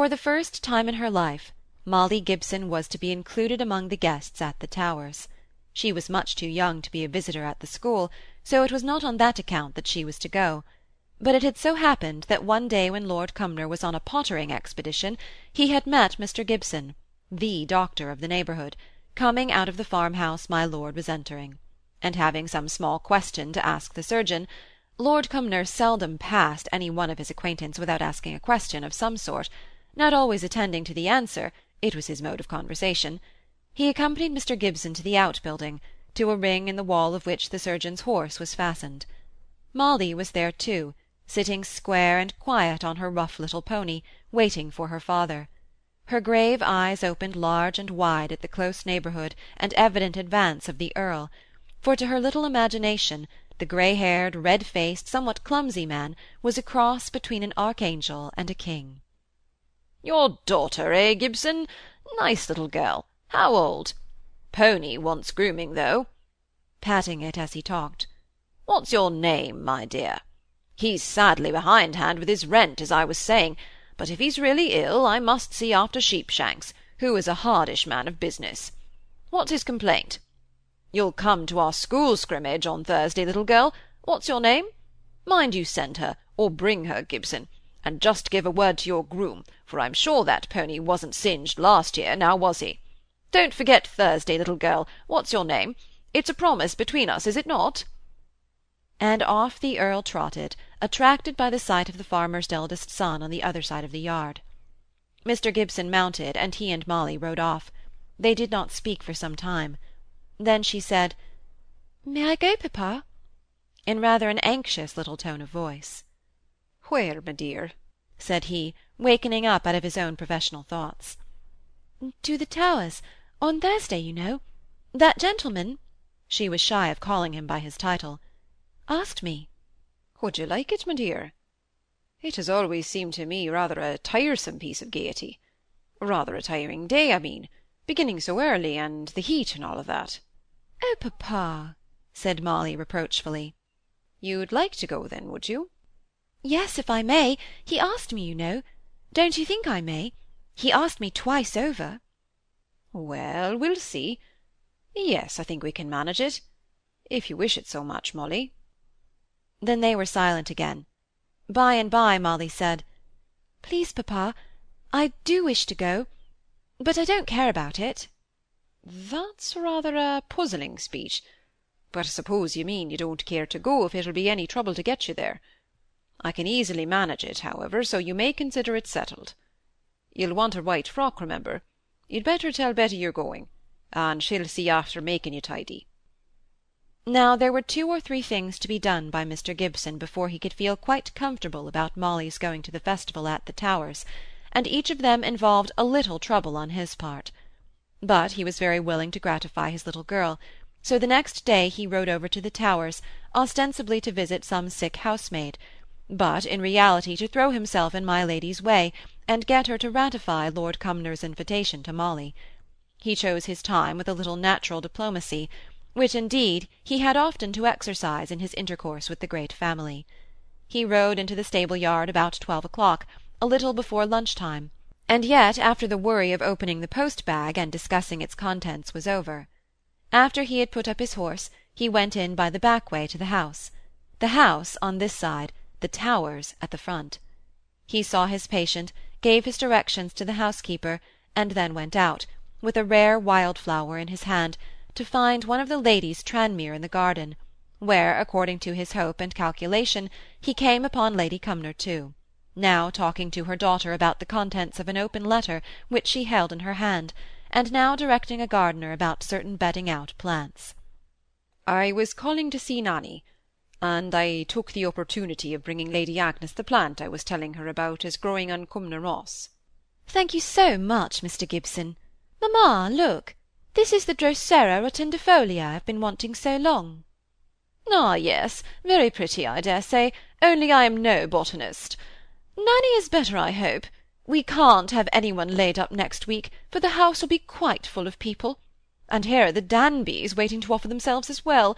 For the first time in her life, Molly Gibson was to be included among the guests at the Towers. She was much too young to be a visitor at the school, so it was not on that account that she was to go; but it had so happened that one day when Lord Cumnor was on a pottering expedition, he had met Mr. Gibson, the doctor of the neighbourhood, coming out of the farmhouse my lord was entering, and having some small question to ask the surgeon Lord Cumnor seldom passed any one of his acquaintance without asking a question of some sort, not always attending to the answer, it was his mode of conversation, he accompanied Mr. Gibson to the outbuilding, to a ring in the wall of which the surgeon's horse was fastened. Molly was there too, sitting square and quiet on her rough little pony, waiting for her father. Her grave eyes opened large and wide at the close neighbourhood and evident advance of the Earl, for to her little imagination the grey-haired, red-faced, somewhat clumsy man was a cross between an archangel and a king. "Your daughter, eh, Gibson? Nice little girl. How old? Pony wants grooming, though," patting it as he talked. "What's your name, my dear? He's sadly behindhand with his rent, as I was saying, but if he's really ill, I must see after Sheepshanks, who is a hardish man of business. What's his complaint? You'll come to our school scrimmage on Thursday, little girl. What's your name? Mind you send her, or bring her, Gibson, and just give a word to your groom, for I'm sure that pony wasn't singed last year, now was he? Don't forget Thursday, little girl. What's your name? It's a promise between us, is it not?" And off the Earl trotted, attracted by the sight of the farmer's eldest son on the other side of the yard. Mr. Gibson mounted, and he and Molly rode off. They did not speak for some time. Then she said, "May I go, papa?" in rather an anxious little tone of voice. "Where, my dear?" said he, wakening up out of his own professional thoughts. "To the Towers. On Thursday, you know. That gentleman she was shy of calling him by his title asked me." "Would you like it, my dear? It has always seemed to me rather a tiresome piece of gaiety. Rather a tiring day, I mean, beginning so early, and the heat and all of that." "Oh, papa!" said Molly reproachfully. "You'd like to go, then, would you?" "Yes, if I may. He asked me, you know. Don't you think I may? He asked me twice over." "Well, we'll see. Yes, I think we can manage it. If you wish it so much, Molly." Then they were silent again. By and by Molly said, "Please, papa, I do wish to go, but I don't care about it." "That's rather a puzzling speech. But I suppose you mean you don't care to go if it'll be any trouble to get you there. I can easily manage it, however, so you may consider it settled. You'll want a white frock, remember. You'd better tell Betty you're going, and she'll see after making you tidy." Now there were two or three things to be done by Mr. Gibson before he could feel quite comfortable about Molly's going to the festival at the Towers, and each of them involved a little trouble on his part. But he was very willing to gratify his little girl, so the next day he rode over to the Towers, ostensibly to visit some sick housemaid, but in reality to throw himself in my lady's way and get her to ratify Lord Cumnor's invitation to Molly. He chose his time with a little natural diplomacy, which indeed he had often to exercise in his intercourse with the great family. He rode into the stable-yard about twelve o'clock, a little before lunch-time, and yet after the worry of opening the post-bag and discussing its contents was over. After he had put up his horse, he went in by the back way to the house. The house on this side, the Towers at the front. He saw his patient, gave his directions to the housekeeper, and then went out, with a rare wild-flower in his hand, to find one of the ladies Tranmere in the garden, where, according to his hope and calculation, he came upon Lady Cumnor too, now talking to her daughter about the contents of an open letter which she held in her hand, and now directing a gardener about certain bedding-out plants. "I was calling to see Nanny, and I took the opportunity of bringing Lady Agnes the plant I was telling her about as growing on Cumnor Moss." "Thank you so much, Mr. Gibson. Mamma, look! This is the Drosera rotundifolia I've been wanting so long." "Ah, yes, very pretty, I dare say, only I am no botanist. Nanny is better, I hope. We can't have any one laid up next week, for the house will be quite full of people. And here are the Danbys waiting to offer themselves as well.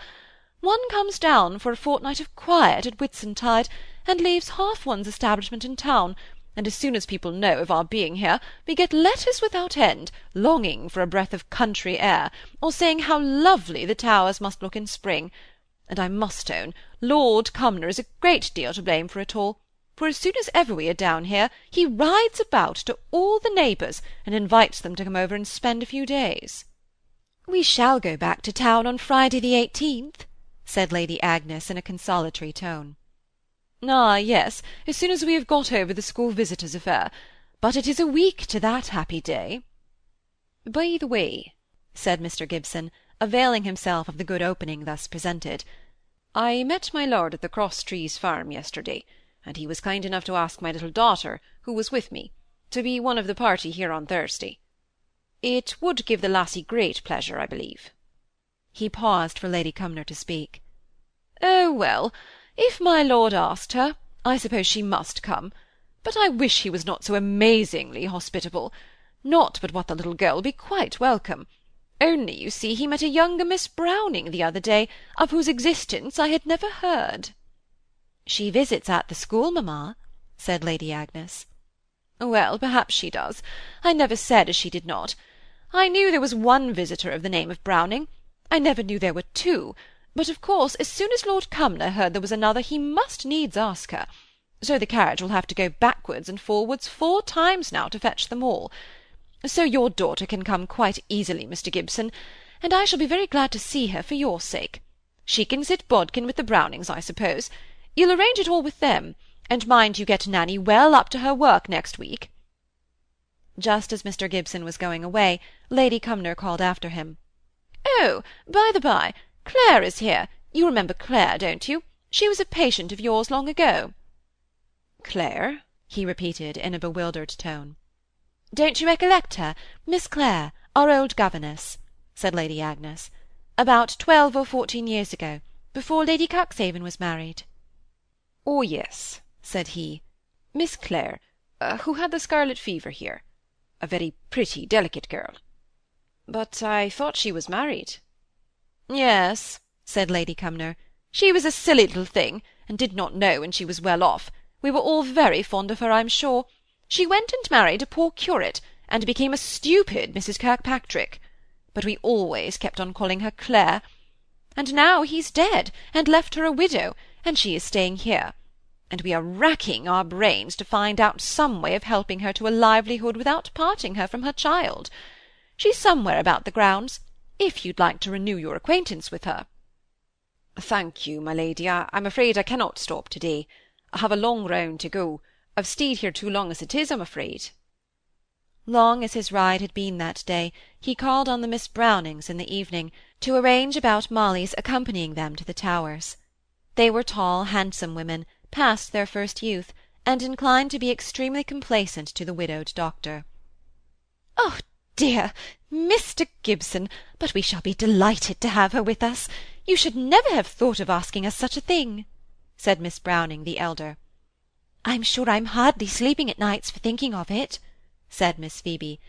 One comes down for a fortnight of quiet at Whitsuntide, and leaves half one's establishment in town, and as soon as people know of our being here, we get letters without end, longing for a breath of country air, or saying how lovely the Towers must look in spring. And I must own, Lord Cumnor is a great deal to blame for it all, for as soon as ever we are down here, he rides about to all the neighbours, and invites them to come over and spend a few days. We shall go back to town on Friday the eighteenth, said Lady Agnes in a consolatory tone. Ah, yes, as soon as we have got over the school visitors affair. But it is a week to that happy day. By the way, said Mr. Gibson, availing himself of the good opening thus presented, I met my lord at the Cross Trees farm yesterday, and he was kind enough to ask my little daughter, who was with me, to be one of the party here on Thursday. It would give the lassie great pleasure, I believe. He paused for Lady Cumnor to speak. Oh, well, if my lord asked her, I suppose she must come, but I wish he was not so amazingly hospitable. Not but what the little girl will be quite welcome. Only, you see, he met a younger Miss Browning the other day, of whose existence I had never heard. She visits at the school, mamma, said Lady Agnes. Well, perhaps she does. I never said as she did not. I knew there was one visitor of the name of Browning. I never knew there were two, but of course as soon as Lord Cumnor heard there was another he must needs ask her. So the carriage will have to go backwards and forwards four times now to fetch them all. So your daughter can come quite easily, Mr. Gibson, and I shall be very glad to see her for your sake. She can sit bodkin with the Brownings, I suppose. You'll arrange it all with them, and mind you get Nanny well up to her work next week. Just as Mr. Gibson was going away, Lady Cumnor called after him. Oh, by the by, Clare is here. You remember Clare, don't you? She was a patient of yours long ago. Clare? he repeated in a bewildered tone. Don't you recollect her? Miss Clare, our old governess, said Lady Agnes. About twelve or fourteen years ago, before Lady Cuxhaven was married. Oh, yes, said he. Miss Clare, uh, who had the scarlet fever here. A very pretty, delicate girl. But I thought she was married. Yes, said Lady Cumnor. She was a silly little thing, and did not know when she was well off. We were all very fond of her, I'm sure. She went and married a poor curate, and became a stupid Mrs. Kirkpatrick. But we always kept on calling her Clare. And now he's dead, and left her a widow, and she is staying here. And we are racking our brains to find out some way of helping her to a livelihood without parting her from her child. She's somewhere about the grounds, if you'd like to renew your acquaintance with her. Thank you, my lady. I, am afraid I cannot stop to-day. I have a long round to go. I've stayed here too long as it is, I'm afraid. Long as his ride had been that day, he called on the Miss Brownings in the evening, to arrange about Molly's accompanying them to the Towers. They were tall, handsome women, past their first youth, and inclined to be extremely complacent to the widowed doctor. Oh, dear, Mr. Gibson, but we shall be delighted to have her with us. You should never have thought of asking us such a thing, said Miss Browning the elder. I'm sure I'm hardly sleeping at nights for thinking of it, said Miss Phoebe.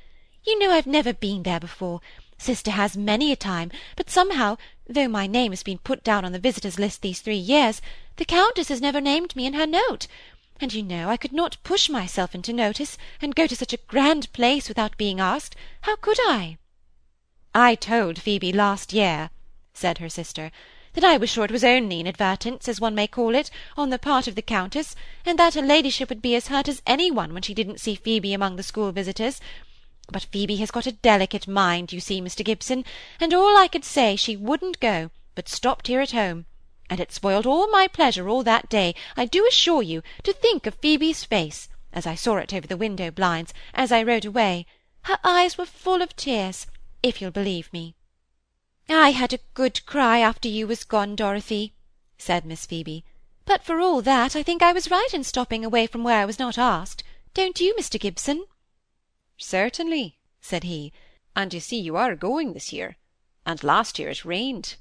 You know I've never been there before. Sister has many a time, but somehow, though my name has been put down on the visitors' list these three years, the Countess has never named me in her note, and you know I could not push myself into notice, and go to such a grand place without being asked. How could I? I told Phoebe last year, said her sister, that I was sure it was only inadvertence, as one may call it, on the part of the Countess, and that her ladyship would be as hurt as any one when she didn't see Phoebe among the school visitors. But Phoebe has got a delicate mind, you see, Mr. Gibson, and all I could say she wouldn't go, but stopped here at home, and it spoiled all my pleasure all that day, I do assure you, to think of Phoebe's face, as I saw it over the window blinds, as I rode away. Her eyes were full of tears, if you'll believe me. I had a good cry after you was gone, Dorothy, said Miss Phoebe. But for all that, I think I was right in stopping away from where I was not asked. Don't you, Mr. Gibson? Certainly, said he. And you see you are going this year. And last year it rained.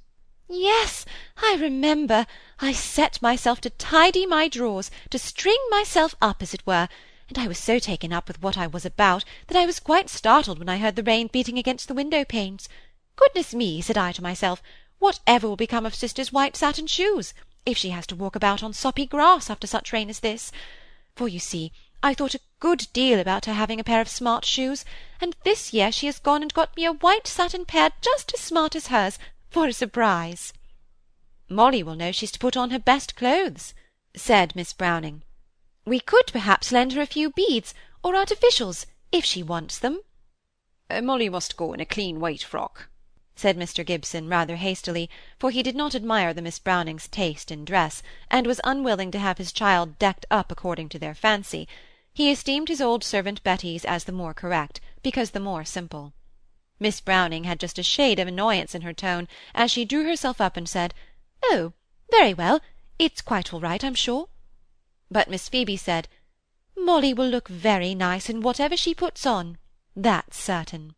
Yes, I remember. I set myself to tidy my drawers, to string myself up, as it were, and I was so taken up with what I was about that I was quite startled when I heard the rain beating against the window-panes. Goodness me, said I to myself, whatever will become of sister's white satin shoes, if she has to walk about on soppy grass after such rain as this? For, you see, I thought a good deal about her having a pair of smart shoes, and this year she has gone and got me a white satin pair just as smart as hers, for a surprise. Molly will know she's to put on her best clothes, said Miss Browning. We could perhaps lend her a few beads, or artificials, if she wants them. Uh, Molly must go in a clean white frock, said Mr. Gibson, rather hastily, for he did not admire the Miss Brownings' taste in dress, and was unwilling to have his child decked up according to their fancy. He esteemed his old servant Betty's as the more correct, because the more simple. Miss Browning had just a shade of annoyance in her tone as she drew herself up and said, "Oh, very well. It's quite all right, I'm sure." But Miss Phoebe said, "Molly will look very nice in whatever she puts on. That's certain."